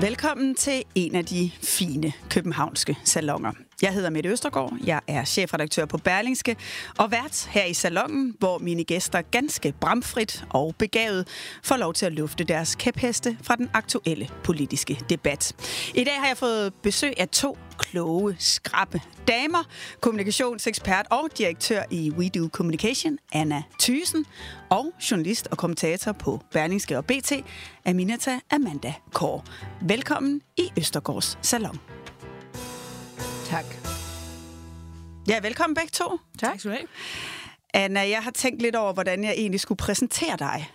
Velkommen til en af de fine københavnske salonger. Jeg hedder Mette Østergaard, jeg er chefredaktør på Berlingske og vært her i salongen, hvor mine gæster ganske bramfrit og begavet får lov til at lufte deres kæpheste fra den aktuelle politiske debat. I dag har jeg fået besøg af to kloge, skrappe damer, kommunikationsekspert og direktør i We Do Communication, Anna Thysen, og journalist og kommentator på Berlingske og BT, Aminata Amanda Kår. Velkommen i Østergaards Salon. Tak. Ja, velkommen begge to. Tak skal du have. Anna, jeg har tænkt lidt over, hvordan jeg egentlig skulle præsentere dig.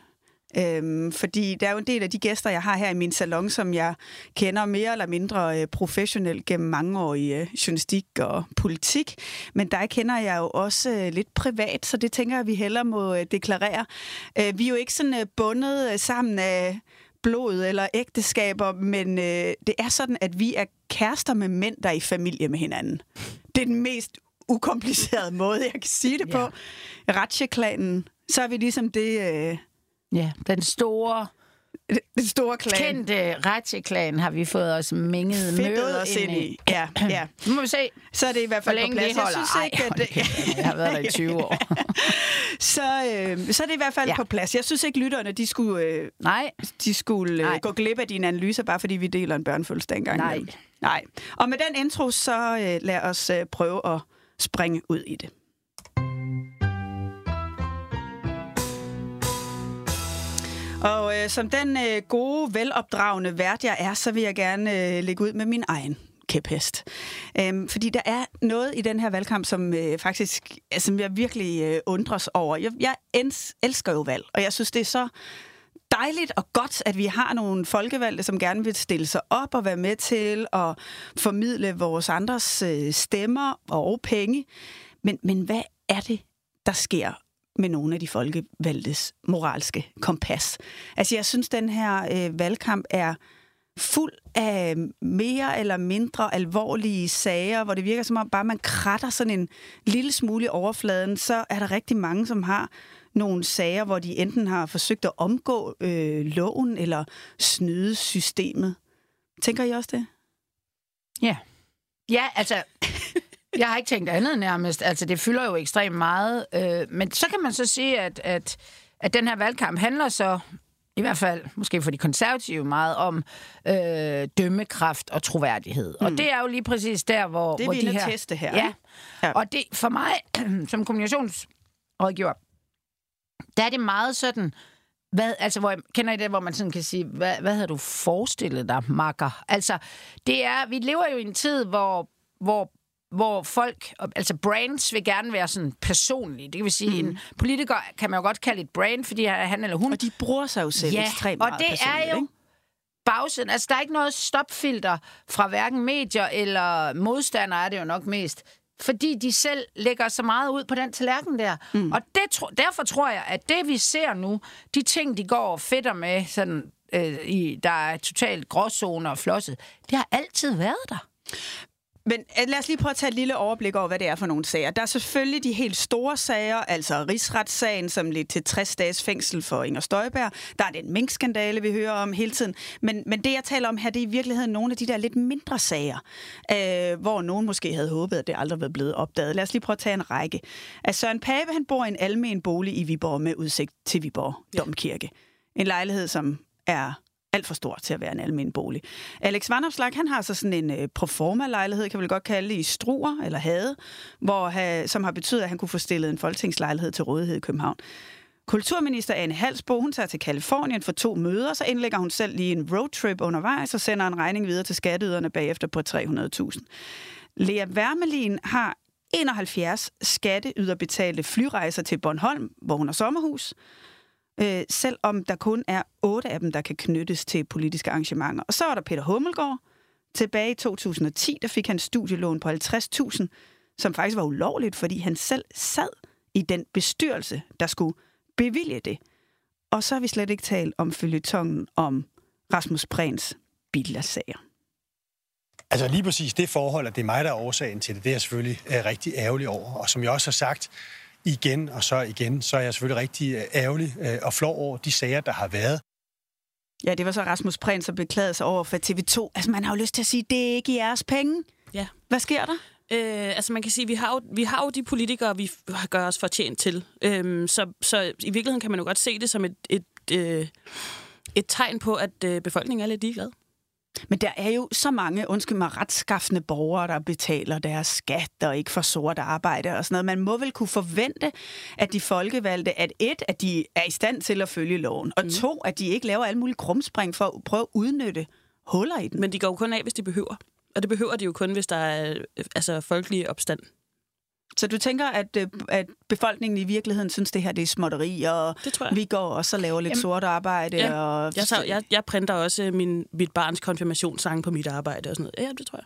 Øhm, fordi der er jo en del af de gæster, jeg har her i min salon, som jeg kender mere eller mindre øh, professionelt gennem mange år i øh, journalistik og politik. Men der kender jeg jo også øh, lidt privat, så det tænker jeg, vi hellere må øh, deklarere. Øh, vi er jo ikke sådan øh, bundet øh, sammen af blod eller ægteskaber, men øh, det er sådan, at vi er kærester med mænd, der er i familie med hinanden. Det er den mest ukomplicerede måde, jeg kan sige det Ja. på. Ratcheklanen, så er vi ligesom det... Øh, Ja, den store, det store klan. kendte Ratche-klan har vi fået os mænget mødet os ind i. Ja, ja. Nu må vi se, Så er det i hvert fald på plads. Jeg synes ikke, at kæft, jeg har været der i 20 år. så, øh, så er det i hvert fald ja. På plads. Jeg synes ikke, lytterne de skulle, øh, Nej, de skulle øh, Nej. gå glip af dine analyser, bare fordi vi deler en børnefødselsdag engang. Nej. Nej. Og med den intro, så øh, lad os øh, prøve at springe ud i det. Og øh, som den øh, gode, velopdragende vært, jeg er, så vil jeg gerne øh, lægge ud med min egen kæphest. Øhm, fordi der er noget i den her valgkamp, som øh, faktisk, altså, som jeg virkelig øh, undres over. Jeg, jeg ens, elsker jo valg, og jeg synes, det er så dejligt og godt, at vi har nogle folkevalgte, som gerne vil stille sig op og være med til at formidle vores andres øh, stemmer og penge. Men, men hvad er det, der sker med nogle af de folkevalgtes moralske kompas? Altså, jeg synes, den her øh, valgkamp er fuld af øh, mere eller mindre alvorlige sager, hvor det virker som om bare man kratter sådan en lille smule i overfladen, så er der rigtig mange, som har nogle sager, hvor de enten har forsøgt at omgå øh, loven eller snyde systemet. Tænker I også det? ja. Ja, altså, jeg har ikke tænkt andet nærmest. Altså, det fylder jo ekstremt meget. Øh, men så kan man så sige, at, at, at den her valgkamp handler så i hvert fald, måske for de konservative, meget om øh, dømmekraft og troværdighed. Mm. Og det er jo lige præcis der, hvor, Det hvor de her... teste her? Ja. ja. Og det, for mig, som kommunikationsrådgiver, der er det meget sådan... Hvad, altså, hvor, kender I det, hvor man sådan kan sige, hvad, hvad havde du forestillet dig, makker? Altså, det er, vi lever jo i en tid, hvor, hvor hvor folk, altså brands vil gerne være sådan personlige. Det vil sige, mm. en politiker kan man jo godt kalde et brand, fordi han eller hun Og de bruger sig jo selv Ja, ekstremt og meget det er jo ikke? bagsiden. Altså, der er ikke noget stopfilter fra hverken medier eller modstandere, er det jo nok mest. Fordi de selv lægger så meget ud på den tallerken der. Mm. Og det, tro, derfor tror jeg, at det vi ser nu, de ting, de går og fedter med, sådan, øh, i, der er totalt gråzoner og flosset, det har altid været der. Men øh, lad os lige prøve at tage et lille overblik over, hvad det er for nogle sager. Der er selvfølgelig de helt store sager, altså rigsretssagen, som ledte til 60 dages fængsel for Inger Støjberg. Der er den minkskandale, vi hører om hele tiden. Men, men det, jeg taler om her, det er i virkeligheden nogle af de der lidt mindre sager, øh, hvor nogen måske havde håbet, at det aldrig var blevet opdaget. Lad os lige prøve at tage en række. Altså, Søren Pape, han bor i en almen bolig i Viborg med udsigt til Viborg Domkirke. En lejlighed, som er alt for stor til at være en almen bolig. Alex Vandopslag, han har så sådan en øh, proforma-lejlighed, kan vi vel godt kalde det, i Struer eller Hade, hvor, ha, som har betydet, at han kunne få stillet en folketingslejlighed til rådighed i København. Kulturminister Anne Halsbo, hun tager til Kalifornien for to møder, så indlægger hun selv lige en roadtrip undervejs og sender en regning videre til skatteyderne bagefter på 300.000. Lea Wermelin har 71 skatteyderbetalte flyrejser til Bornholm, hvor hun har sommerhus, øh, selvom der kun er otte af dem, der kan knyttes til politiske arrangementer. Og så er der Peter Hummelgaard. Tilbage i 2010, der fik han studielån på 50.000, som faktisk var ulovligt, fordi han selv sad i den bestyrelse, der skulle bevilge det. Og så har vi slet ikke talt om følgetongen om Rasmus Prehns billersager. Altså lige præcis det forhold, at det er mig, der er årsagen til det, det er jeg selvfølgelig øh, rigtig ærgerlig over. Og som jeg også har sagt igen og så igen, så er jeg selvfølgelig rigtig øh, ærgerlig øh, og flov over de sager, der har været. Ja, det var så Rasmus Prehn, som beklagede sig over for TV2. Altså, man har jo lyst til at sige, det er ikke jeres penge. Ja. Hvad sker der? Øh, altså man kan sige, vi har jo, vi har jo de politikere, vi gør os fortjent til. Øhm, så, så i virkeligheden kan man jo godt se det som et, et, øh, et tegn på, at øh, befolkningen er lidt ligeglad. Men der er jo så mange, undskyld mig, retskaffende borgere, der betaler deres skat og ikke får sort arbejde og sådan noget. Man må vel kunne forvente, at de folkevalgte, at et, at de er i stand til at følge loven, og mm. to, at de ikke laver alle mulige krumspring for at prøve at udnytte huller i den. Men de går jo kun af, hvis de behøver. Og det behøver de jo kun, hvis der er øh, altså, folkelig opstand. Så du tænker, at, øh, at befolkningen i virkeligheden synes, det her det er småtteri, og Det tror jeg. vi går også og laver lidt Jamen, sort arbejde. ja. og... Jeg, tager, jeg, jeg printer også min, mit barns konfirmationssang på mit arbejde og sådan noget. Ja, det tror jeg.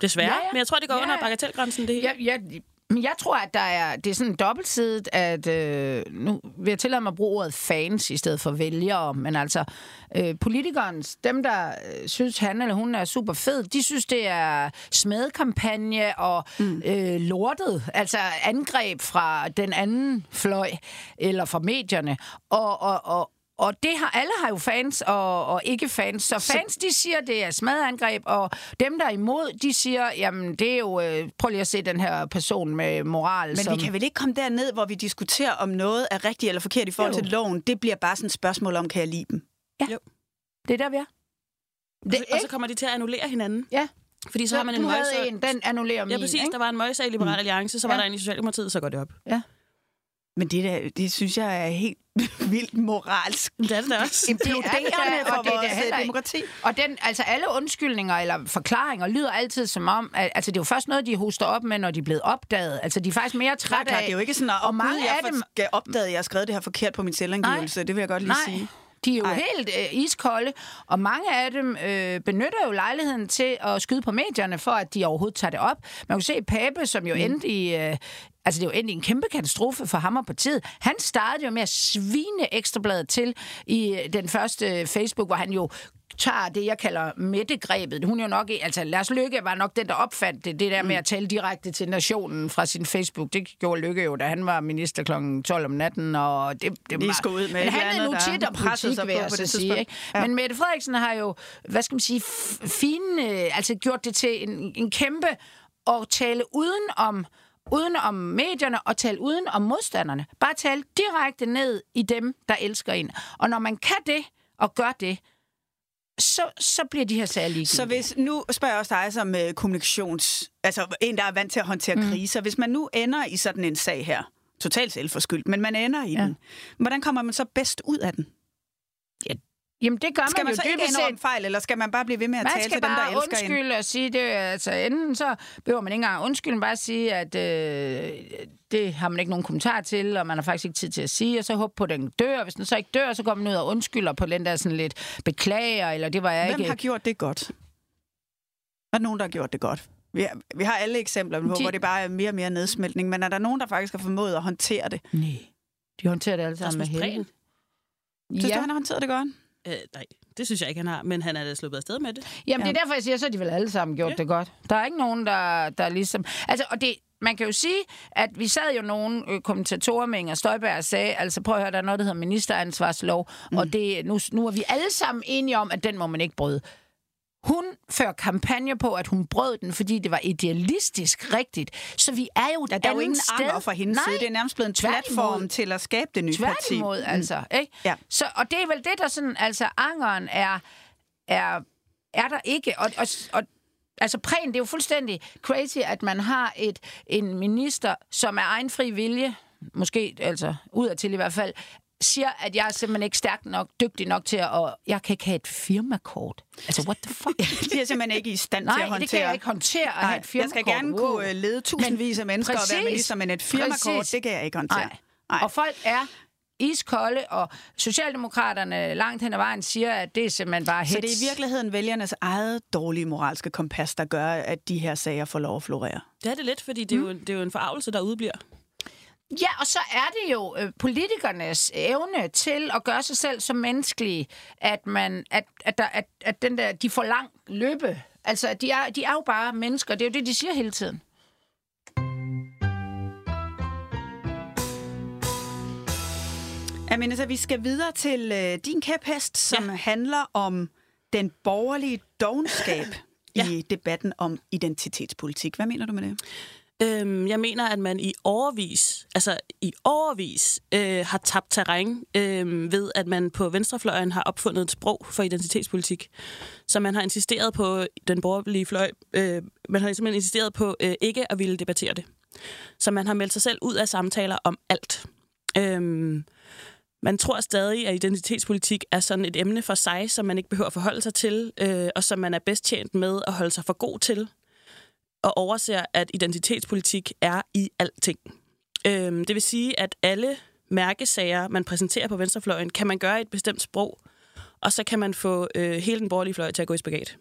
Desværre. Ja, Ja, ja. ja. Men jeg tror, det går Ja, ja, under ja. bagatelgrænsen, det hele. Jeg, jeg, men jeg tror, at der er, det er sådan dobbeltsidigt, at øh, nu vil jeg tillade mig at bruge ordet fans i stedet for vælgere, men altså øh, politikeren, dem der øh, synes, han eller hun er super fed, de synes, det er smedekampagne og mm. øh, lortet, altså angreb fra den anden fløj, eller fra medierne, og, og, og, og det har, alle har jo fans og, og ikke fans. Så fans, de siger, det er smadangreb, og dem, der er imod, de siger, jamen, det er jo... Øh, prøv lige at se den her person med moral. Men som, vi kan vel ikke komme derned, hvor vi diskuterer, om noget er rigtigt eller forkert i forhold Jo. til loven. Det bliver bare sådan et spørgsmål om, kan jeg lide dem? Det er der, vi er. Det, og så kommer de til at annullere hinanden. Ja. Fordi så, har man en en, den annullerer min, Ja, præcis. ikke? Der var en møgssag i Liberal Alliance, så var Ja. der en i Socialdemokratiet, så går det op. Men det, der, det synes jeg er helt vildt moralsk Det er det også. imploderende for og det vores heller øh, demokrati. Og den, altså alle undskyldninger eller forklaringer lyder altid som om, at, altså det er jo først noget, de hoster op med, når de er blevet opdaget. Altså de er faktisk mere trætte af... det er jo ikke sådan, at og mange af dem- skal opdage, at jeg har skrevet det her forkert på min selvangivelse. Det vil jeg godt lige Nej. sige. De er jo Ej. Helt øh, iskolde, og mange af dem øh, benytter jo lejligheden til at skyde på medierne, for at de overhovedet tager det op. Man kan se Pape, som jo mm. endte i... Øh, altså, det er jo endte i en kæmpe katastrofe for ham og partiet. Han startede jo med at svine ekstrabladet til i øh, den første Facebook, hvor han jo tager det, jeg kalder mættegrebet. Hun er jo nok, altså Lars Lykke var nok den, der opfandt det, det der med at tale direkte til nationen fra sin Facebook. Det gjorde Lykke jo, da han var minister kl. 12 om natten, og det, det var... ud med Men han er nu tit og pressede politik, sig vil på jeg på så det sige. Ikke? Ja. Men Mette Frederiksen har jo, hvad skal man sige, fine, altså gjort det til en, en kæmpe at tale uden om uden om medierne og tale uden om modstanderne. Bare tale direkte ned i dem, der elsker en. Og når man kan det og gør det, så, så bliver de her sager ligegyldige. Så hvis, nu spørger jeg også dig som uh, kommunikations... Altså en, der er vant til at håndtere mm. kriser. Hvis man nu ender i sådan en sag her, totalt selvforskyldt, men man ender i. Ja. den, hvordan kommer man så bedst ud af den? Jamen, det gør Skal man, man så jo ikke indrømme fejl, eller skal man bare blive ved med at Man tale skal til dem, der bare elsker en? undskylde og sige det. Altså, enten så behøver man ikke engang undskylde, bare sige, at øh, det har man ikke nogen kommentar til, og man har faktisk ikke tid til at sige, og så håbe på, at den dør. Hvis den så ikke dør, så går man ud og undskylder på den der sådan lidt beklager, eller det var jeg Hvem ikke. har gjort det godt? Er der nogen, der har gjort det godt? Vi har, vi har alle eksempler på, De- hvor det bare er mere og mere nedsmeltning, men er der nogen, der faktisk har formået at håndtere det? Nej, de håndterer det alle sammen med. Prehn? Synes Ja. du, han har håndteret det godt? Øh, nej, det synes jeg ikke, han har. Men han er da sluppet afsted med det. Jamen, det er derfor, jeg siger, så har de vel alle sammen gjort Ja. ja. det godt. Der er ikke nogen, der, der ligesom... Altså, og det, man kan jo sige, at vi sad jo nogle øh, kommentatorer med Inger Støjberg og sagde, altså prøv at høre, der er noget, der hedder ministeransvarslov, mm. og det, nu, nu er vi alle sammen enige om, at den må man ikke bryde. Hun fører kampagne på, at hun brød den, fordi det var idealistisk rigtigt. Så vi er jo et Ja, der er jo ingen sted. fra hendes Nej, side. Det er nærmest blevet en Tværtimod. platform til at skabe det nye parti. Tværtimod, altså. Ikke? Ja. Så, og det er vel det, der sådan, altså, angeren er, er, er der ikke. Og, og, og altså, prægen, det er jo fuldstændig crazy, at man har et, en minister, som er egen fri vilje, måske, altså, udadtil i hvert fald, siger, at jeg er simpelthen ikke stærk nok, dygtig nok til at, og jeg kan ikke have et firmakort. Altså, what the fuck? Det er simpelthen ikke i stand til at Nej, håndtere. det kan jeg ikke håndtere at have Nej, et firmakort. jeg skal gerne Wow. kunne øh, lede tusindvis af mennesker og være Præcis. minister, men et firmakort, Præcis. det kan jeg ikke håndtere. Nej. Nej. Og folk er iskolde, og Socialdemokraterne langt hen ad vejen siger, at det er simpelthen bare hits. Så det er i virkeligheden vælgernes eget dårlige moralske kompas, der gør, at de her sager får lov at florere. Det er det lidt, fordi det er, jo, det er jo en forarvelse, der udbliver. Ja, og så er det jo øh, politikernes evne til at gøre sig selv så menneskelige, at man at, at, der, at, at den der, de får lang løbe. Altså, de er, de er jo bare mennesker. Det er jo det, de siger hele tiden. Amen, så vi skal videre til øh, din kæphest, som ja. handler om den borgerlige dogenskab ja. i debatten om identitetspolitik. Hvad mener du med det? Øhm, jeg mener, at man i overvis, altså i overvis, øh, har tabt terræn øh, ved, at man på venstrefløjen har opfundet et sprog for identitetspolitik. Så man har insisteret på den borgerlige fløj, øh, man har simpelthen insisteret på øh, ikke at ville debattere det. Så man har meldt sig selv ud af samtaler om alt. Øhm, man tror stadig, at identitetspolitik er sådan et emne for sig, som man ikke behøver at forholde sig til, øh, og som man er bedst tjent med at holde sig for god til, og overser, at identitetspolitik er i alting. Øhm, det vil sige, at alle mærkesager, man præsenterer på venstrefløjen, kan man gøre i et bestemt sprog, og så kan man få øh, hele den borgerlige fløj til at gå i spagat.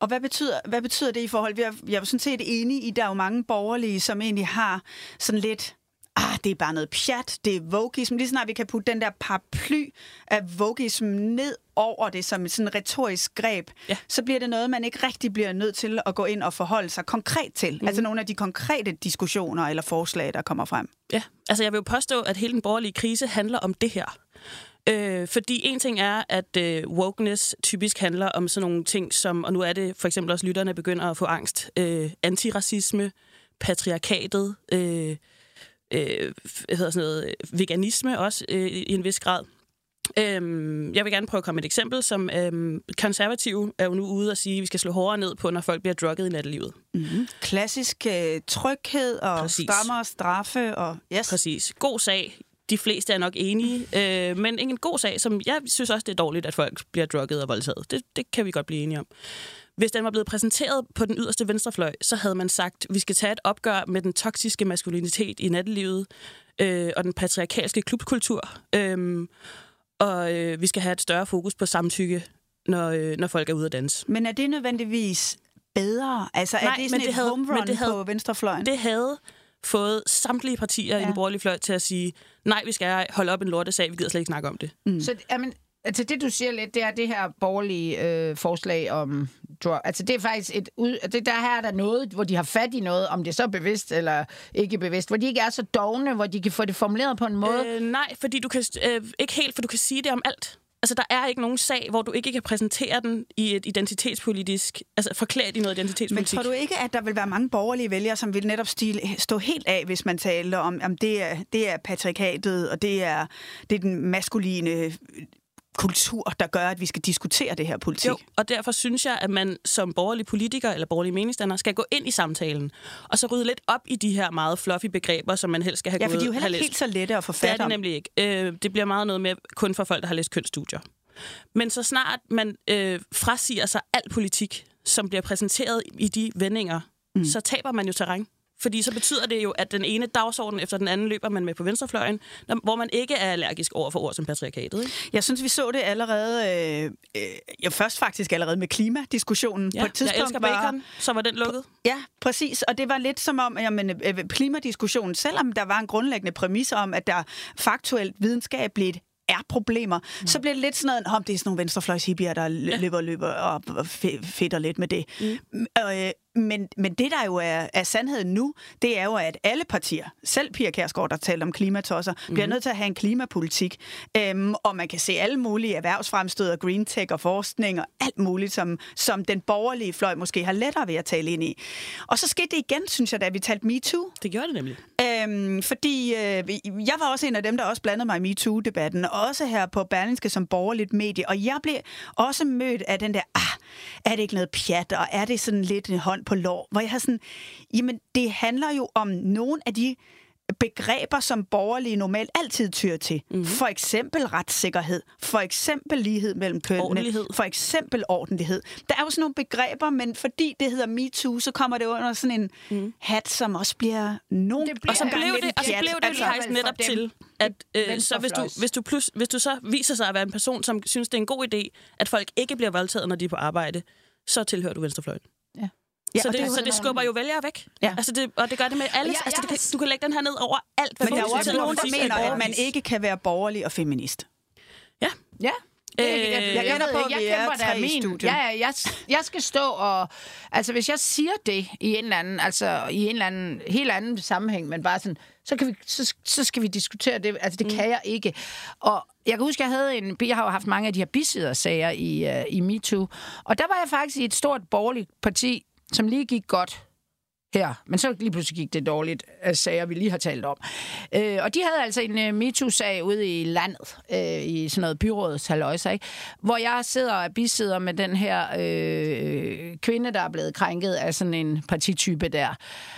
Og hvad betyder, hvad betyder det i forhold? Jeg, jeg er sådan set enig i, at der er jo mange borgerlige, som egentlig har sådan lidt ah, det er bare noget pjat, det er vogism. Lige snart vi kan putte den der paraply af vogism ned over det som sådan et retorisk greb, ja. så bliver det noget, man ikke rigtig bliver nødt til at gå ind og forholde sig konkret til. Mm. Altså nogle af de konkrete diskussioner eller forslag, der kommer frem. Ja, altså jeg vil jo påstå, at hele den borgerlige krise handler om det her. Øh, fordi en ting er, at øh, wokeness typisk handler om sådan nogle ting som, og nu er det for eksempel også lytterne begynder at få angst, øh, antiracisme, patriarkatet, øh, øh, hedder sådan noget, veganisme også øh, i en vis grad. Øhm, jeg vil gerne prøve at komme med et eksempel, som øhm, konservative er jo nu ude og sige, at vi skal slå hårdere ned på, når folk bliver drukket i nattelivet. Mm-hmm. Klassisk øh, tryghed og Præcis. strammere straffe. Og, yes. Præcis. God sag. De fleste er nok enige, øh, men en god sag, som jeg synes også, det er dårligt, at folk bliver drukket og voldtaget. Det, det kan vi godt blive enige om. Hvis den var blevet præsenteret på den yderste venstrefløj, så havde man sagt, at vi skal tage et opgør med den toksiske maskulinitet i nattelivet øh, og den patriarkalske klubkultur. Øh, og øh, vi skal have et større fokus på samtykke, når, øh, når folk er ude at danse. Men er det nødvendigvis bedre? Altså Nej, er det sådan et det home run det havde, på venstrefløjen? Det havde fået samtlige partier ja. i den borgerlige fløj til at sige, nej, vi skal holde op en lortesag, vi gider slet ikke snakke om det. Mm. Så men, Altså det, du siger lidt, det er det her borgerlige øh, forslag om drug. Altså det er faktisk et... Ud, det, der her er der noget, hvor de har fat i noget, om det er så bevidst eller ikke bevidst, hvor de ikke er så dogne, hvor de kan få det formuleret på en måde. Øh, nej, fordi du kan... Øh, ikke helt, for du kan sige det om alt. Altså, der er ikke nogen sag, hvor du ikke kan præsentere den i et identitetspolitisk... Altså, forklædt i noget identitetspolitik. Men tror du ikke, at der vil være mange borgerlige vælgere, som vil netop stile, stå helt af, hvis man taler om, om det, er, det er patriarkatet, og det er, det er den maskuline kultur, der gør, at vi skal diskutere det her politik. Jo, og derfor synes jeg, at man som borgerlig politiker eller borgerlig meningsstander skal gå ind i samtalen, og så rydde lidt op i de her meget fluffy begreber, som man helst skal have Ja, for de er jo heller ikke helt så lette at forfatte Det er det nemlig ikke. Øh, det bliver meget noget med kun for folk, der har læst kønsstudier. Men så snart man øh, frasiger sig al politik, som bliver præsenteret i de vendinger, mm. så taber man jo terræn. Fordi så betyder det jo, at den ene dagsorden efter den anden løber man med på venstrefløjen, hvor man ikke er allergisk over for ord som patriarkatet. Ikke? Jeg synes, vi så det allerede, øh, øh, ja, først faktisk allerede med klimadiskussionen. Ja, på et tidspunkt jeg elsker bacon, var, så var den lukket. Ja, præcis. Og det var lidt som om, jamen, øh, klimadiskussionen, selvom der var en grundlæggende præmis om, at der faktuelt videnskabeligt er problemer, mm. så bliver det lidt sådan noget, om det er sådan nogle venstrefløjshippier, der ja. løber og løber og fedter lidt med det. Mm. Øh, men, men det, der jo er, er sandheden nu, det er jo, at alle partier, selv Pia Kærsgaard, der taler om klimatosser, mm. bliver nødt til at have en klimapolitik. Øhm, og man kan se alle mulige erhvervsfremstød og green tech og forskning og alt muligt, som, som den borgerlige fløj måske har lettere ved at tale ind i. Og så skete det igen, synes jeg, da vi talte MeToo. Det gjorde det nemlig. Øhm, fordi øh, jeg var også en af dem, der også blandede mig i MeToo-debatten, også her på Berlingske som borgerligt medie. Og jeg blev også mødt af den der, ah, er det ikke noget pjat, og er det sådan lidt en hånd på lår, hvor jeg har sådan, jamen det handler jo om nogle af de begreber, som borgerlige normalt altid tyr til. Mm-hmm. For eksempel retssikkerhed, for eksempel lighed mellem kønnene, for eksempel ordentlighed. Der er jo sådan nogle begreber, men fordi det hedder MeToo, så kommer det under sådan en mm. hat, som også bliver nogen... Og så blev det, og så blev det altså, faktisk netop til, at øh, så hvis du, hvis, du plus, hvis du så viser sig at være en person, som synes, det er en god idé, at folk ikke bliver voldtaget, når de er på arbejde, så tilhører du venstrefløjen. Ja. Så det, er så det skubber jo vælgere væk. Ja. Altså det, og det gør det med alle. Ja, altså, ja. det kan, du kan lægge den her ned over alt. hvad Men der er jo også nogen, der mener, at man ikke kan være borgerlig og feminist. Ja. Ja. Øh, jeg, jeg jeg, gætter på, ikke, at vi jeg er kæmper tre der i studiet. Ja, ja, jeg, jeg skal stå og... Altså, hvis jeg siger det i en eller anden, altså i en eller anden helt anden sammenhæng, men bare sådan, så, kan vi, så, så skal vi diskutere det. Altså, det mm. kan jeg ikke. Og jeg kan huske, jeg havde en... Jeg har jo haft mange af de her bisidersager i, uh, i MeToo. Og der var jeg faktisk i et stort borgerligt parti, som lige gik godt her. Men så lige pludselig gik det dårligt af sager, vi lige har talt om. Øh, og de havde altså en uh, MeToo-sag ude i landet, øh, i sådan noget byrådshalløjse, ikke? hvor jeg sidder og bisidder med den her øh, kvinde, der er blevet krænket af sådan en partitype der.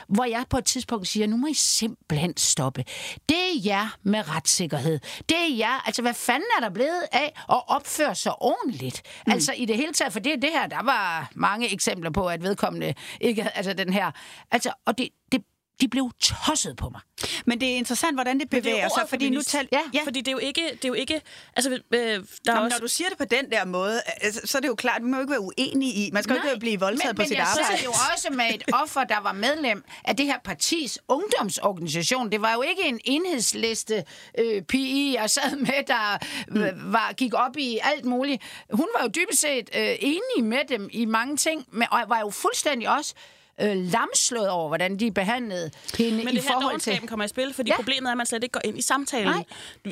Hvor jeg på et tidspunkt siger, nu må I simpelthen stoppe. Det er jer med retssikkerhed. Det er jer, altså hvad fanden er der blevet af at opføre sig ordentligt? Mm. Altså i det hele taget, for det det her, der var mange eksempler på, at vedkommende ikke altså den her, altså, og det, det, de blev tosset på mig. Men det er interessant, hvordan det Men det bevæger sig, fordi nu tal... Ja, ja. Fordi det er jo ikke... Det er jo ikke altså, øh, der er Nå, men også, når du siger det på den der måde, altså, så er det jo klart, at vi må jo ikke være uenige i. Man skal jo ikke blive voldtaget men, på men sit jeg arbejde. sad jo også med et offer, der var medlem af det her partis ungdomsorganisation. Det var jo ikke en enhedsliste øh, PI, jeg sad med, der øh, var, gik op i alt muligt. Hun var jo dybest set øh, enig med dem i mange ting, men, og var jo fuldstændig også øh, lamslået over, hvordan de behandlede hende Men i det her forhold til... dogenskaben kommer i spil, fordi Ja. problemet er, at man slet ikke går ind i samtalen.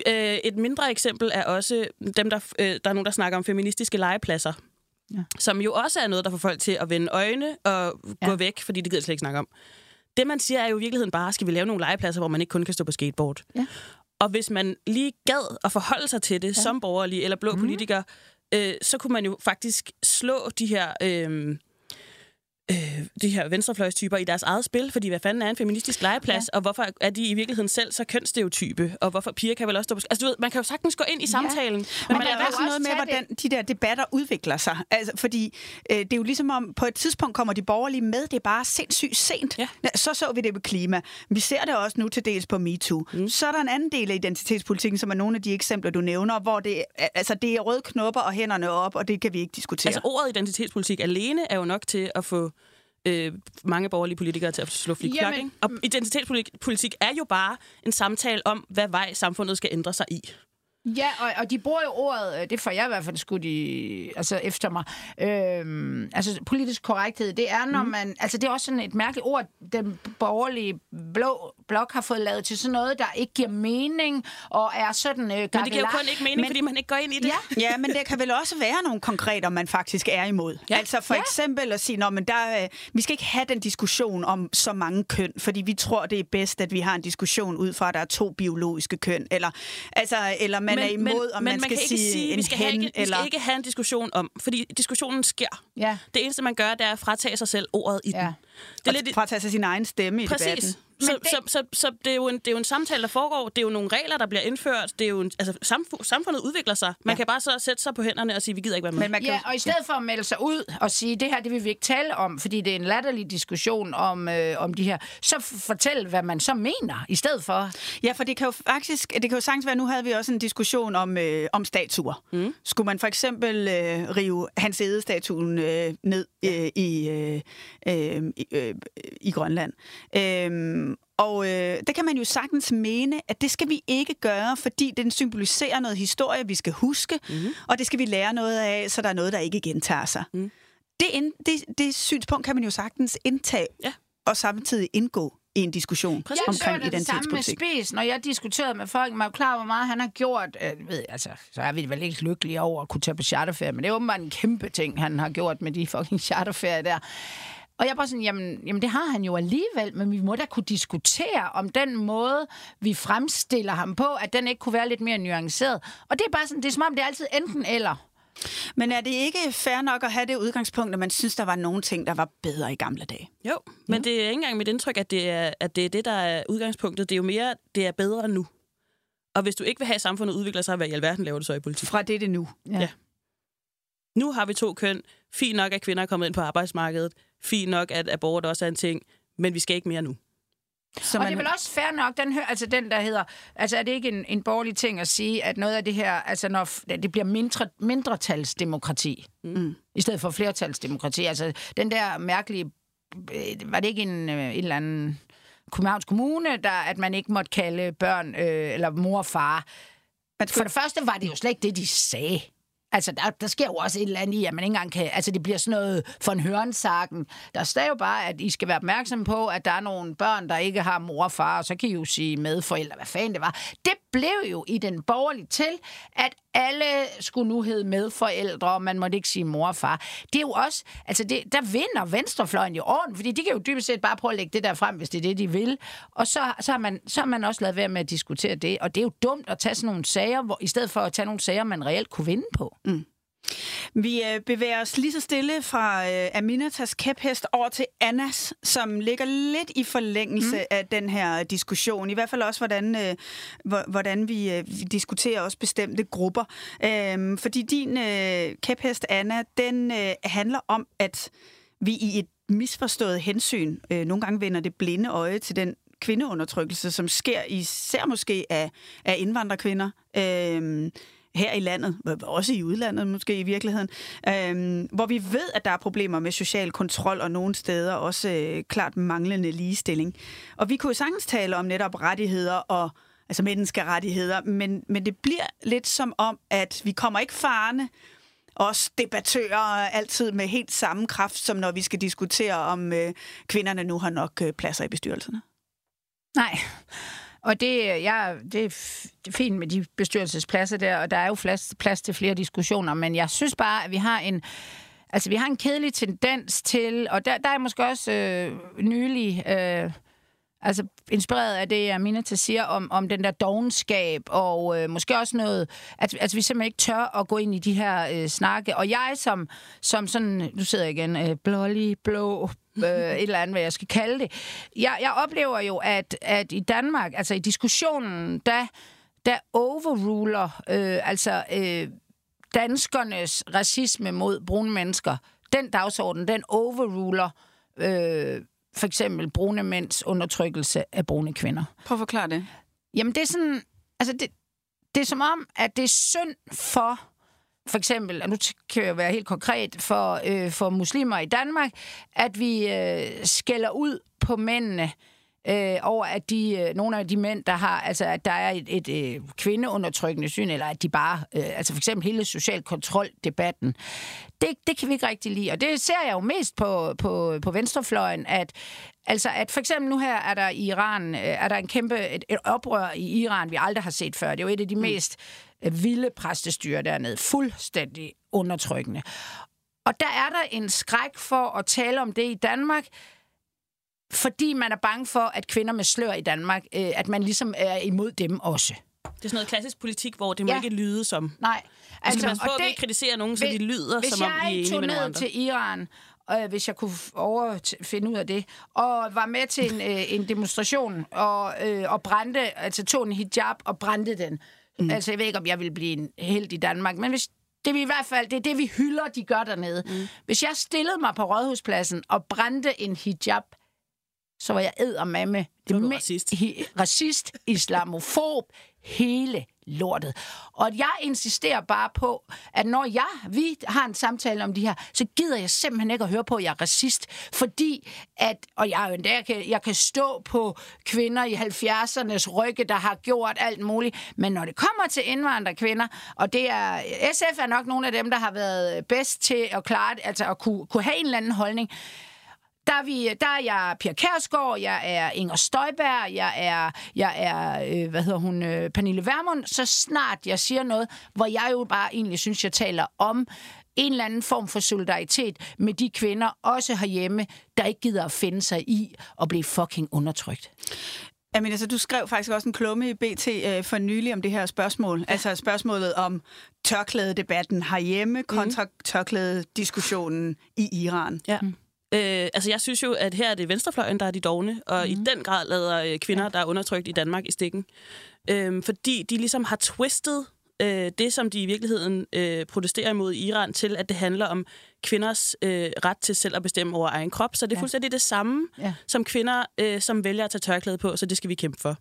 Øh, et mindre eksempel er også dem, der, øh, der er nogen, der snakker om feministiske legepladser. Ja. Som jo også er noget, der får folk til at vende øjne og gå Ja. væk, fordi det gider slet ikke snakke om. Det, man siger, er jo i virkeligheden bare, skal vi lave nogle legepladser, hvor man ikke kun kan stå på skateboard. Ja. Og hvis man lige gad at forholde sig til det ja. som borgerlig eller blå mm. politiker, øh, så kunne man jo faktisk slå de her... Øh, øh, de her venstrefløjstyper i deres eget spil, fordi hvad fanden er en feministisk legeplads, ja. og hvorfor er de i virkeligheden selv så kønsstereotype, og hvorfor piger kan vel også stå på... Altså, du ved, man kan jo sagtens gå ind i samtalen, men, Men man der er også noget med, hvordan de der debatter udvikler sig. Altså, fordi øh, det er jo ligesom om, på et tidspunkt kommer de borgerlige med, det er bare sindssygt sent. Ja. Så så vi det med klima. Vi ser det også nu til dels på MeToo. Mm. Så er der en anden del af identitetspolitikken, som er nogle af de eksempler, du nævner, hvor det, altså, det er røde knopper og hænderne op, og det kan vi ikke diskutere. Altså ordet identitetspolitik alene er jo nok til at få øh, mange borgerlige politikere til at slå ikke? Og identitetspolitik er jo bare en samtale om, hvad vej samfundet skal ændre sig i. Ja, og, og de bruger jo ordet, øh, det får jeg i hvert fald skudt i, altså efter mig, øhm, altså politisk korrekthed, det er, når man, altså det er også sådan et mærkeligt ord, den borgerlige blå blok har fået lavet til sådan noget, der ikke giver mening, og er sådan øh, Men det giver jo kun ikke mening, Men- fordi man ikke går ind i det. Ja. Ja, men der kan vel også være nogle konkreter, man faktisk er imod. Ja. Altså for Ja. ja. eksempel at sige, Nå, men der, øh, vi skal ikke have den diskussion om så mange køn, fordi vi tror, det er bedst, at vi har en diskussion ud fra, at der er to biologiske køn, eller, altså, eller man er imod, om men man skal kan ikke sige, sige, en vi skal, hen, ikke, vi eller... skal ikke have en diskussion om, fordi diskussionen sker. Ja. Det eneste, man gør, det er at fratage sig selv ordet i Ja. den. Det er lidt, Fra at tage sig sin egen stemme i debatten. Så, det-. Så, så, så det, er jo en, det er jo en samtale, der foregår. Det er jo nogle regler, der bliver indført. Det er jo en, altså, samf- samfundet udvikler sig. Man ja. kan bare så sætte sig på hænderne og sige, vi gider ikke være med. Men man kan, Ja, og i stedet for at melde sig ud og sige, det her det vil vi ikke tale om, fordi det er en latterlig diskussion om, øh, om de her, så f- fortæl, hvad man så mener, i stedet for. Ja, for det kan jo faktisk, det kan jo sagtens være, nu havde vi også en diskussion om, øh, om statuer. Mm. Skulle man for eksempel øh, rive Hans Ede-statuen øh, ned øh, i, øh, øh, i, øh, i Grønland? Øh, og øh, det kan man jo sagtens mene, at det skal vi ikke gøre, fordi den symboliserer noget historie, vi skal huske, mm. og det skal vi lære noget af, så der er noget, der ikke gentager sig. Mm. Det, ind, det, det synspunkt kan man jo sagtens indtage, Ja. og samtidig indgå i en diskussion Jeg omkring så det samme med identitetspolitik. Spis, når jeg diskuterede med folk, man er jo klar, hvor meget han har gjort. Øh, ved, altså, så er vi vel ikke lykkelige over at kunne tage på charterferie, men det er åbenbart en kæmpe ting, han har gjort med de fucking charterferier der. Og jeg er bare sådan, jamen, jamen det har han jo alligevel, men vi må da kunne diskutere om den måde, vi fremstiller ham på, at den ikke kunne være lidt mere nuanceret. Og det er bare sådan, det er som om, det er altid enten eller. Men er det ikke fair nok at have det udgangspunkt, at man synes, der var nogle ting, der var bedre i gamle dage? Jo, men det er ikke engang mit indtryk, at det, er, at det er det, der er udgangspunktet. Det er jo mere, det er bedre nu. Og hvis du ikke vil have, at samfundet udvikler sig, hvad i alverden laver du så i politik? Fra det det nu. Ja. Nu har vi to køn. Fint nok, at kvinder er kommet ind på arbejdsmarkedet. Fint nok, at abort også er en ting. Men vi skal ikke mere nu. Så Og det er vel også fair nok, den, altså den der hedder, altså er det ikke en, en borgerlig ting at sige, at noget af det her, altså når det bliver mindre, mindretalsdemokrati, mm. i stedet for flertalsdemokrati, altså den der mærkelige øh, var det ikke en, øh, en eller anden Københavns Kommune, der, at man ikke måtte kalde børn øh, eller mor og far. For det første var det jo slet ikke det, de sagde. Altså, der, der sker jo også et eller andet i, at man ikke engang kan... Altså, det bliver sådan noget for en hørensagen. Der står jo bare, at I skal være opmærksom på, at der er nogle børn, der ikke har mor og far, og så kan I jo sige medforældre, hvad fanden det var. Det blev jo i den borgerlige til, at alle skulle nu hedde medforældre, og man måtte ikke sige mor og far. Det er jo også... Altså, det, der vinder venstrefløjen i orden, fordi de kan jo dybest set bare prøve at lægge det der frem, hvis det er det, de vil. Og så, så, har, man, så har man også lavet være med at diskutere det, og det er jo dumt at tage sådan nogle sager, hvor, i stedet for at tage nogle sager, man reelt kunne vinde på. Mm. Vi øh, bevæger os lige så stille fra øh, Aminatas kæphest over til Annas, som ligger lidt i forlængelse mm. af den her diskussion. I hvert fald også, hvordan, øh, hvor- hvordan vi, diskuterer også bestemte grupper. Øhm, fordi din kæphest, Anna, den handler om, at vi i et misforstået hensyn nogle gange vender det blinde øje til den kvindeundertrykkelse, som sker især måske af, af indvandrerkvinder. Øh, her i landet, også i udlandet måske i virkeligheden, øhm, hvor vi ved, at der er problemer med social kontrol og nogle steder også øh, klart manglende ligestilling. Og vi kunne jo sagtens tale om netop rettigheder og altså menneskerettigheder, men, men det bliver lidt som om, at vi kommer ikke farne os debattører altid med helt samme kraft, som når vi skal diskutere, om øh, kvinderne nu har nok øh, pladser i bestyrelserne. Nej. Og det, jeg, det, er det er fint med de bestyrelsespladser der, og der er jo plads, plads til flere diskussioner, men jeg synes bare, at vi har en, altså, vi har en kedelig tendens til, og der, der er måske også øh, nylig... Øh, Altså inspireret af det, Aminata siger om, om den der dogenskab, og øh, måske også noget, at, at vi simpelthen ikke tør at gå ind i de her øh, snakke. Og jeg som, som sådan, nu sidder jeg igen, øh, blålig, blå, øh, et eller andet, hvad jeg skal kalde det. Jeg, jeg oplever jo, at, at i Danmark, altså i diskussionen, der, der overruler, øh, altså øh, danskernes racisme mod brune mennesker, den dagsorden, den overruler øh, for eksempel brune mænds undertrykkelse af brune kvinder. Prøv at forklare det. Jamen, det er sådan... Altså, det, det er som om, at det er synd for for eksempel, og nu kan jeg være helt konkret, for, øh, for muslimer i Danmark, at vi øh, skælder ud på mændene øh, over, at de, øh, nogle af de mænd, der har, altså at der er et, et øh, kvindeundertrykkende syn, eller at de bare, øh, altså for eksempel hele social kontrol-debatten, det, det kan vi ikke rigtig lide. Og det ser jeg jo mest på, på, på venstrefløjen, at Altså, at for eksempel nu her er der i Iran, øh, er der en kæmpe et, et oprør i Iran, vi aldrig har set før. Det er jo et af de mest øh, vilde præstestyre dernede. Fuldstændig undertrykkende. Og der er der en skræk for at tale om det i Danmark, fordi man er bange for, at kvinder med slør i Danmark, øh, at man ligesom er imod dem også. Det er sådan noget klassisk politik, hvor det må Ja. ikke lyde som... Nej. Altså, man på, at vi ikke kritiserer nogen, så de lyder, hvis som om de er enige med ned andre. til Iran, øh, hvis jeg kunne over finde ud af det, og var med til en, øh, en demonstration, og, øh, og brændte, altså tog en hijab og brændte den. Mm. Altså, jeg ved ikke, om jeg ville blive en held i Danmark, men hvis det vi i hvert fald, det er det, vi hylder, de gør dernede. Mm. Hvis jeg stillede mig på Rådhuspladsen og brændte en hijab, så var jeg eddermame. Så var du me- racist. Racist, islamofob, hele lortet. Og jeg insisterer bare på, at når jeg, vi har en samtale om de her, så gider jeg simpelthen ikke at høre på, at jeg er racist. Fordi at, og jeg, endda, jeg, kan, jeg kan stå på kvinder i 70'ernes rygge, der har gjort alt muligt. Men når det kommer til indvandrerkvinder, og det er, SF er nok nogle af dem, der har været bedst til at klare det, altså at kunne, kunne have en eller anden holdning, der er, vi, der er jeg Pia Kærsgaard, jeg er Inger Støjberg, jeg er, jeg er øh, hvad hedder hun, øh, Pernille Vermund. Så snart jeg siger noget, hvor jeg jo bare egentlig synes, jeg taler om en eller anden form for solidaritet med de kvinder, også herhjemme, der ikke gider at finde sig i at blive fucking undertrykt. Jamen, altså, du skrev faktisk også en klumme i BT øh, for nylig om det her spørgsmål. Ja. Altså spørgsmålet om tørklædedebatten herhjemme kontra mm. tørklædediskussionen i Iran. Ja. Mm. Øh, altså, jeg synes jo, at her er det venstrefløjen, der er de dogne, og mm. i den grad lader øh, kvinder, ja. der er undertrykt i Danmark, i stikken. Øh, fordi de ligesom har twistet øh, det, som de i virkeligheden øh, protesterer imod i Iran, til at det handler om kvinders øh, ret til selv at bestemme over egen krop. Så det er Ja. fuldstændig det samme Ja. som kvinder, øh, som vælger at tage tørklæde på, så det skal vi kæmpe for.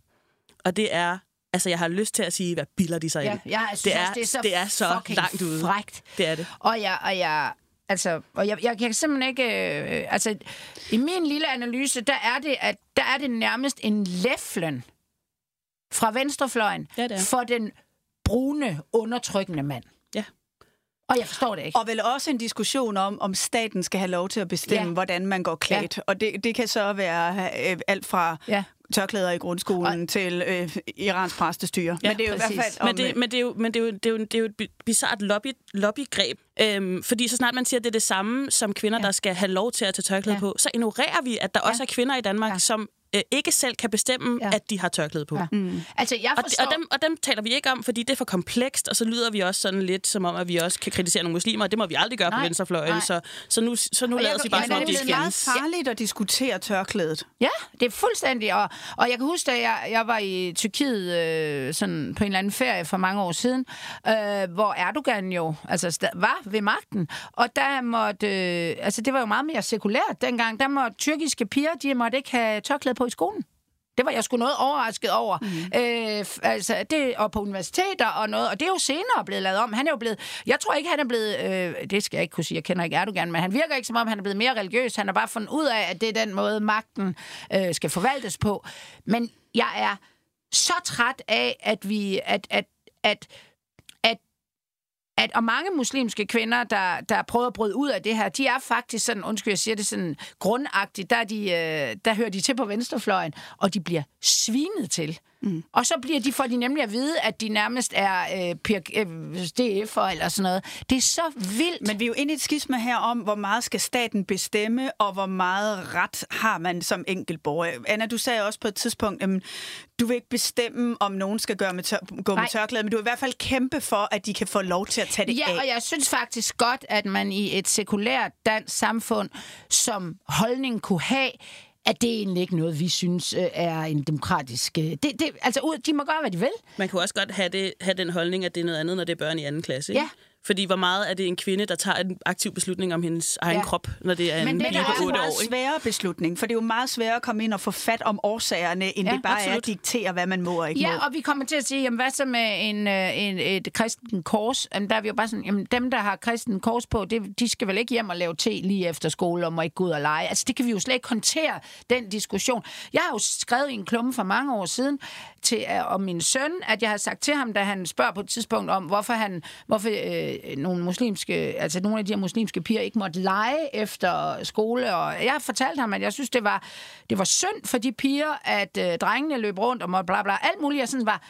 Og det er, altså jeg har lyst til at sige, hvad bilder de sig Ja, ind. jeg synes det, er, det er så, det er så langt ude. Frækt. Det er det. Og jeg, og jeg Altså, og jeg, jeg kan simpelthen ikke... Øh, altså, i min lille analyse, der er det, at der er det nærmest en læflen fra venstrefløjen Ja, det for den brune, undertrykkende mand. Ja. Og jeg forstår det ikke. Og vel også en diskussion om, om staten skal have lov til at bestemme, Ja. ja. hvordan man går klædt. Ja. Og det, det kan så være øh, alt fra Ja. Tørklæder i grundskolen og... til øh, Irans præstestyre. Ja, Men det er jo præcis. i hvert fald... Om, Men det, men det er jo, men det er jo, det er jo, det er jo et bi- bizart lobby, lobbygreb. Øhm, fordi så snart man siger, at det er det samme som kvinder, ja. der skal have lov til at tage tørklæde Ja. på, så ignorerer vi, at der ja. også er kvinder i Danmark, ja. som øh, ikke selv kan bestemme, Ja. at de har tørklæde på. Ja. Mm. Altså, jeg Og, forstår... og, dem, og dem taler vi ikke om, fordi det er for komplekst, og så lyder vi også sådan lidt som om, at vi også kan kritisere nogle muslimer, og det må vi aldrig gøre Nej, på venstrefløjen, nej. så, så nu, så nu Og jeg lader vi bare, som om det er meget farligt at diskutere tørklædet. Ja, det er fuldstændig. Og, og jeg kan huske, da jeg, jeg var i Tyrkiet øh, sådan på en eller anden ferie for mange år siden, øh, hvor Erdogan jo altså, var ved magten. Og der måtte... Øh, altså, det var jo meget mere sekulært dengang. Der måtte tyrkiske piger, de måtte ikke have tørklæde på i skolen. Det var jeg sgu noget overrasket over. Mm. Øh, altså, det, og på universiteter og noget. Og det er jo senere blevet lavet om. Han er jo blevet... Jeg tror ikke, han er blevet... Øh, det skal jeg ikke kunne sige. Jeg kender ikke Erdogan, men han virker ikke som om, han er blevet mere religiøs. Han har bare fundet ud af, at det er den måde, magten øh, skal forvaltes på. Men jeg er så træt af, at vi... At, at, at at, og mange muslimske kvinder, der, der prøver at bryde ud af det her, de er faktisk sådan, undskyld, jeg siger det sådan grundagtigt, der, de, øh, der hører de til på venstrefløjen, og de bliver svinet til. Mm. Og så bliver de, for de nemlig at vide, at de nærmest er øh, PIR, øh, DF'er eller sådan noget. Det er så vildt. Men vi er jo inde i et skisma her om, hvor meget skal staten bestemme, og hvor meget ret har man som enkeltborger. Anna, du sagde også på et tidspunkt, at du vil ikke bestemme, om nogen skal gøre med tør- gå Nej. med tørklæde, men du vil i hvert fald kæmpe for, at de kan få lov til at tage det Ja, af. og jeg synes faktisk godt, at man i et sekulært dansk samfund som holdning kunne have, at det er egentlig ikke noget, vi synes øh, er en demokratisk... øh, Det, det, altså, de må gøre, hvad de vil. Man kunne også godt have, det, have den holdning, at det er noget andet, når det er børn i anden klasse. Ikke? Ja. Fordi hvor meget er det en kvinde, der tager en aktiv beslutning om hendes egen Ja. ja. krop, når det er Men en det er 8 meget år? Sværere beslutning, for det er jo meget sværere at komme ind og få fat om årsagerne, end Ja, ja, det bare absolut. er at diktere, hvad man må og ikke må. Ja, og vi kommer til at sige, jamen, hvad så med en, øh, en, et kristen kors? Jamen, der er vi jo bare sådan, jamen, dem, der har kristen kors på, det, de skal vel ikke hjem og lave te lige efter skole, og må ikke gå ud og lege. Altså, det kan vi jo slet ikke håndtere, den diskussion. Jeg har jo skrevet i en klumme for mange år siden til, øh, om min søn, at jeg har sagt til ham, da han spørger på et tidspunkt om, hvorfor han, hvorfor øh, Øh, nogle muslimske, altså nogle af de her muslimske piger ikke måtte lege efter skole, og jeg fortalte ham, at jeg synes, det var, det var synd for de piger, at øh, drengene løb rundt og måtte bla bla, alt muligt, jeg sådan var,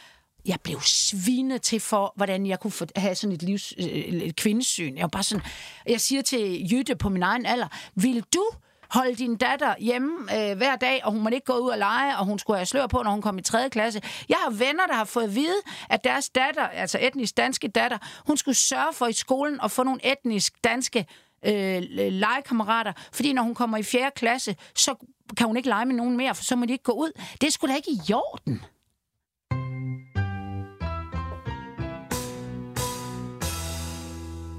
jeg blev svinet til for, hvordan jeg kunne få, have sådan et, livs, øh, et kvindesyn. Jeg var bare sådan, jeg siger til Jytte på min egen alder, vil du holde din datter hjemme øh, hver dag, og hun må ikke gå ud og lege, og hun skulle have slør på, når hun kom i 3. klasse. Jeg har venner, der har fået at vide, at deres datter, altså etnisk danske datter, hun skulle sørge for i skolen at få nogle etnisk danske øh, legekammerater, fordi når hun kommer i 4. klasse, så kan hun ikke lege med nogen mere, for så må de ikke gå ud. Det skulle da ikke i jorden.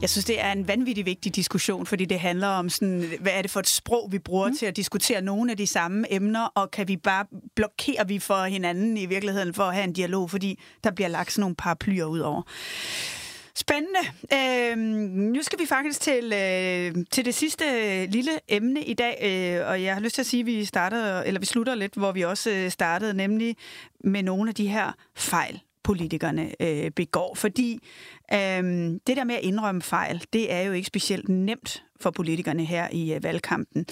Jeg synes, det er en vanvittig vigtig diskussion, fordi det handler om, sådan, hvad er det for et sprog, vi bruger mm. til at diskutere nogle af de samme emner, og kan vi bare blokere vi for hinanden i virkeligheden for at have en dialog, fordi der bliver lagt sådan nogle paraplyer ud over. Spændende. Øhm, nu skal vi faktisk til, øh, til det sidste lille emne i dag, øh, og jeg har lyst til at sige, at vi starter, eller vi slutter lidt, hvor vi også øh, startede, nemlig med nogle af de her fejl, politikerne øh, begår. Fordi øh, det der med at indrømme fejl, det er jo ikke specielt nemt for politikerne her i øh, valgkampen.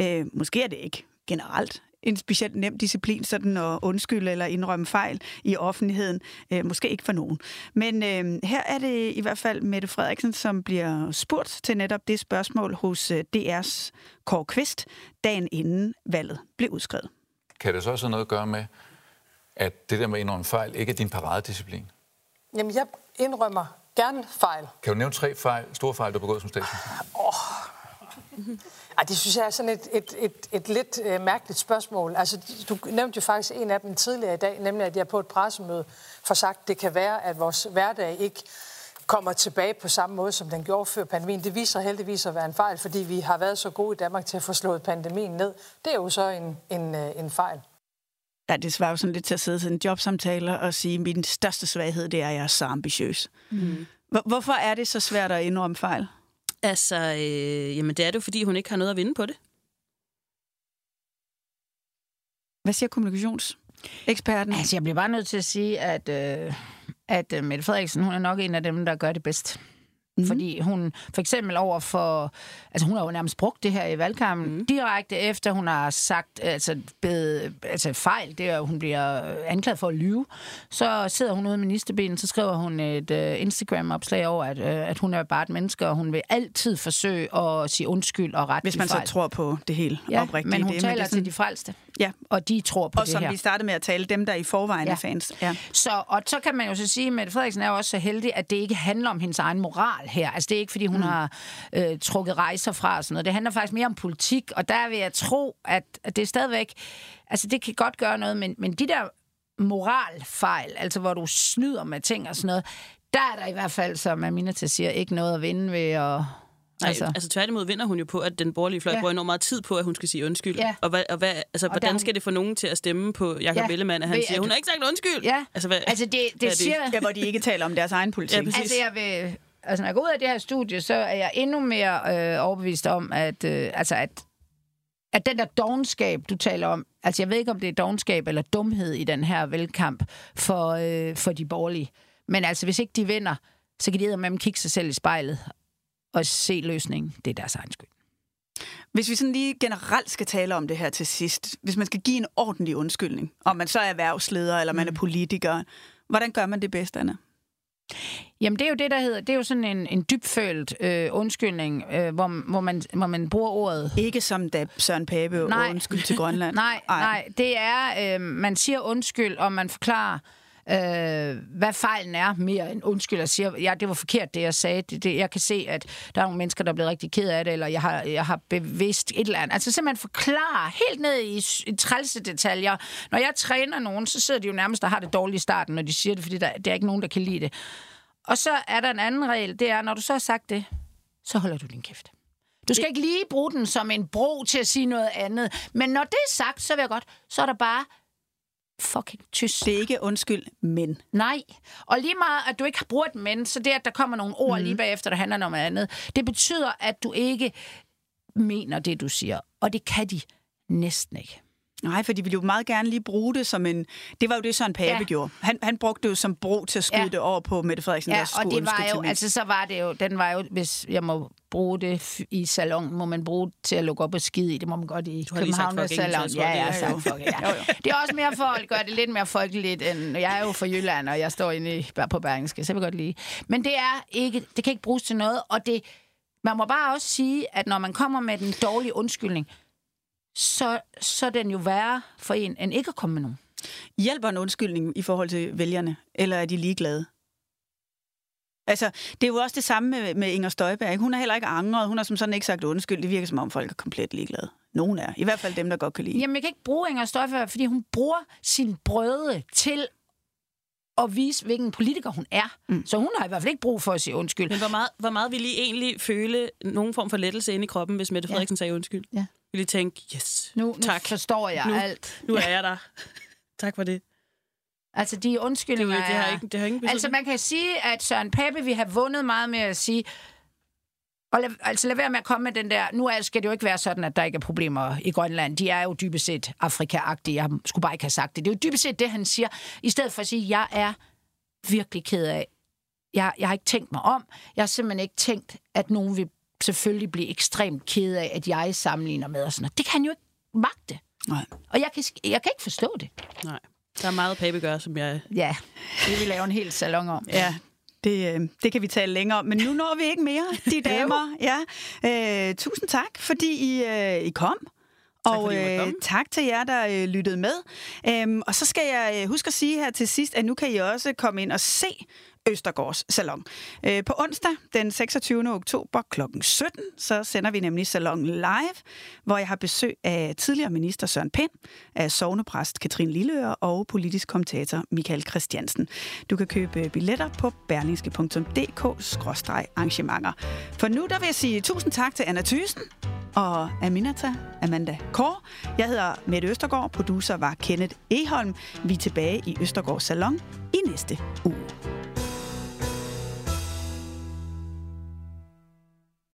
Øh, måske er det ikke generelt en specielt nem disciplin, sådan at undskylde eller indrømme fejl i offentligheden. Øh, måske ikke for nogen. Men øh, her er det i hvert fald Mette Frederiksen, som bliver spurgt til netop det spørgsmål hos øh, DR's Kåre Kvist, dagen inden valget blev udskrevet. Kan det så også have noget at gøre med, at det der med at indrømme fejl ikke er din paradedisciplin? Jamen, jeg indrømmer gerne fejl. Kan du nævne tre fejl, store fejl, du har begået som statsminister? Ej, det synes jeg er sådan et, et, et, et lidt øh, mærkeligt spørgsmål. Altså, du nævnte jo faktisk en af dem tidligere i dag, nemlig at jeg på et pressemøde får sagt, at det kan være, at vores hverdag ikke kommer tilbage på samme måde, som den gjorde før pandemien. Det viser heldigvis at være en fejl, fordi vi har været så gode i Danmark til at få slået pandemien ned. Det er jo så en, en, øh, en fejl. Ja, det svarer jo sådan lidt til at sidde til en jobsamtale og sige, at min største svaghed, det er, at jeg er så ambitiøs. Mm. Hvorfor er det så svært at indrømme fejl? Altså, øh, jamen det er det jo, fordi hun ikke har noget at vinde på det. Hvad siger kommunikationseksperten? Altså, jeg bliver bare nødt til at sige, at, øh, at øh, Mette Frederiksen, hun er nok en af dem, der gør det bedst. Mm. Fordi hun for eksempel over for... Altså, hun har jo nærmest brugt det her i valgkampen mm. direkte efter, hun har sagt altså, bed, altså fejl, det er, hun bliver anklaget for at lyve. Så sidder hun ude i ministerbenen, så skriver hun et uh, Instagram-opslag over, at, uh, at hun er bare et menneske, og hun vil altid forsøge at sige undskyld og ret Hvis man så tror på det hele ja, oprigtigt. men hun det, taler det er til de frelste. Ja. Og de tror på og det som her. vi startede med at tale, dem der i forvejen ja. er fans. Ja. Så, og så kan man jo så sige, at Mette Frederiksen er jo også så heldig, at det ikke handler om hendes egen moral her. Altså det er ikke, fordi hun mm. har øh, trukket rejser fra og sådan noget. Det handler faktisk mere om politik, og der vil jeg tro, at, at det er stadigvæk... Altså det kan godt gøre noget, men, men de der moralfejl, altså hvor du snyder med ting og sådan noget, der er der i hvert fald, som Aminata siger, ikke noget at vinde ved at... Nej, altså. altså tværtimod vinder hun jo på, at den borgerlige fløj ja. bruger enormt meget tid på, at hun skal sige undskyld. Ja. Og, hvad, og hvad, altså, og hvordan hun... skal det få nogen til at stemme på Jacob ja. Ellemann, at han Ved, siger, at... hun har ikke sagt undskyld? Ja, altså, hvad, altså det, det, det siger... Ja, hvor de ikke taler om deres egen politik. Ja, præcis. altså jeg vil... Altså, når jeg går ud af det her studie, så er jeg endnu mere øh, overbevist om, at, øh, altså, at, at den der dogenskab, du taler om, altså jeg ved ikke, om det er dogenskab eller dumhed i den her valgkamp for, øh, for de borgerlige. Men altså, hvis ikke de vinder, så kan de med dem kigge sig selv i spejlet og se løsningen. Det er deres egen skyld. Hvis vi sådan lige generelt skal tale om det her til sidst, hvis man skal give en ordentlig undskyldning, om man så er erhvervsleder eller man er politiker, hvordan gør man det bedst, Anna? Jamen, det er jo det, der hedder, det er jo sådan en, en dybfølt øh, undskyldning, øh, hvor, hvor, man, hvor man bruger ordet. Ikke som da Søren Pape nej. undskyld til Grønland. nej, Ej. nej, det er, øh, man siger undskyld, og man forklarer, øh, hvad fejlen er, mere end undskyld, og siger, ja, det var forkert, det jeg sagde. Det, det, jeg kan se, at der er nogle mennesker, der er blevet rigtig ked af det, eller jeg har, jeg har bevidst et eller andet. Altså simpelthen forklare helt ned i, i trælse detaljer. Når jeg træner nogen, så sidder de jo nærmest og har det dårligt i starten, når de siger det, fordi der, der er ikke nogen, der kan lide det. Og så er der en anden regel, det er, når du så har sagt det, så holder du din kæft. Du skal ikke lige bruge den som en bro til at sige noget andet. Men når det er sagt, så vil jeg godt, så er der bare fucking tyst. Det er ikke undskyld, men. Nej. Og lige meget, at du ikke har brugt men, så det, at der kommer nogle ord mm. lige bagefter, der handler om andet, det betyder, at du ikke mener det, du siger. Og det kan de næsten ikke. Nej, for de ville jo meget gerne lige bruge det som en... Det var jo det, Søren Pape ja. gjorde. Han, han brugte det jo som bro til at skyde ja. det over på Mette Frederiksen. Ja, og det var jo... Altså, så var det jo... Den var jo... Hvis jeg må bruge det i salon, må man bruge det til at lukke op og skide i. Det må man godt i København salon. Ja, ja, ja, fuck, ja. jo, jo. Det er også mere for at gøre det lidt mere folkeligt, end... Jeg er jo fra Jylland, og jeg står inde i, på Bergenske, så jeg vil godt lide. Men det er ikke... Det kan ikke bruges til noget, og det... Man må bare også sige, at når man kommer med den dårlige undskyldning, så, så er den jo værre for en, end ikke at komme med nogen. Hjælper en undskyldning i forhold til vælgerne, eller er de ligeglade? Altså, det er jo også det samme med, med Inger Støjberg. Ikke? Hun har heller ikke angret. Hun har som sådan ikke sagt undskyld. Det virker som om folk er komplet ligeglade. Nogen er. I hvert fald dem, der godt kan lide. Jamen, jeg kan ikke bruge Inger Støjberg, fordi hun bruger sin brøde til at vise, hvilken politiker hun er. Mm. Så hun har i hvert fald ikke brug for at sige undskyld. Men hvor meget, hvor meget vil I egentlig føle nogen form for lettelse inde i kroppen, hvis Mette Frederiksen ja. sagde undskyld? Ja. Vil I tænke, yes, nu, tak. Nu forstår jeg nu, alt. Nu er jeg der. tak for det. Altså, de undskyldninger det, det har ikke, det har ingen Altså, man kan sige, at Søren Pape vi har vundet meget med at sige, og lad, altså lad være med at komme med den der... Nu skal det jo ikke være sådan, at der ikke er problemer i Grønland. De er jo dybest set Afrika-agtige. Jeg skulle bare ikke have sagt det. Det er jo dybest set det, han siger. I stedet for at sige, jeg er virkelig ked af. Jeg, jeg har ikke tænkt mig om. Jeg har simpelthen ikke tænkt, at nogen vil selvfølgelig blive ekstremt ked af, at jeg sammenligner med og sådan noget. Det kan jo ikke magte. Nej. Og jeg kan, jeg kan ikke forstå det. Nej. Der er meget Pape gør, som jeg... Ja, det vil lave en hel salon om. Ja, det, øh, det kan vi tale længere om, men nu når vi ikke mere, de damer. Ja. Øh, tusind tak, fordi I, øh, I kom. Tak, og øh, tak til jer, der øh, lyttede med. Øhm, og så skal jeg øh, huske at sige her til sidst, at nu kan I også komme ind og se Østergårds Salon. Øh, på onsdag den 26. oktober kl. 17, så sender vi nemlig Salon live, hvor jeg har besøg af tidligere minister Søren Pind, af sovnepræst Katrine Lilleør og politisk kommentator Michael Christiansen. Du kan købe billetter på berlingske.dk-arrangementer. For nu der vil jeg sige tusind tak til Anna Thysen og Aminata Amanda Kår. Jeg hedder Mette Østergaard, producer var Kenneth Eholm. Vi er tilbage i Østergårds Salon i næste uge.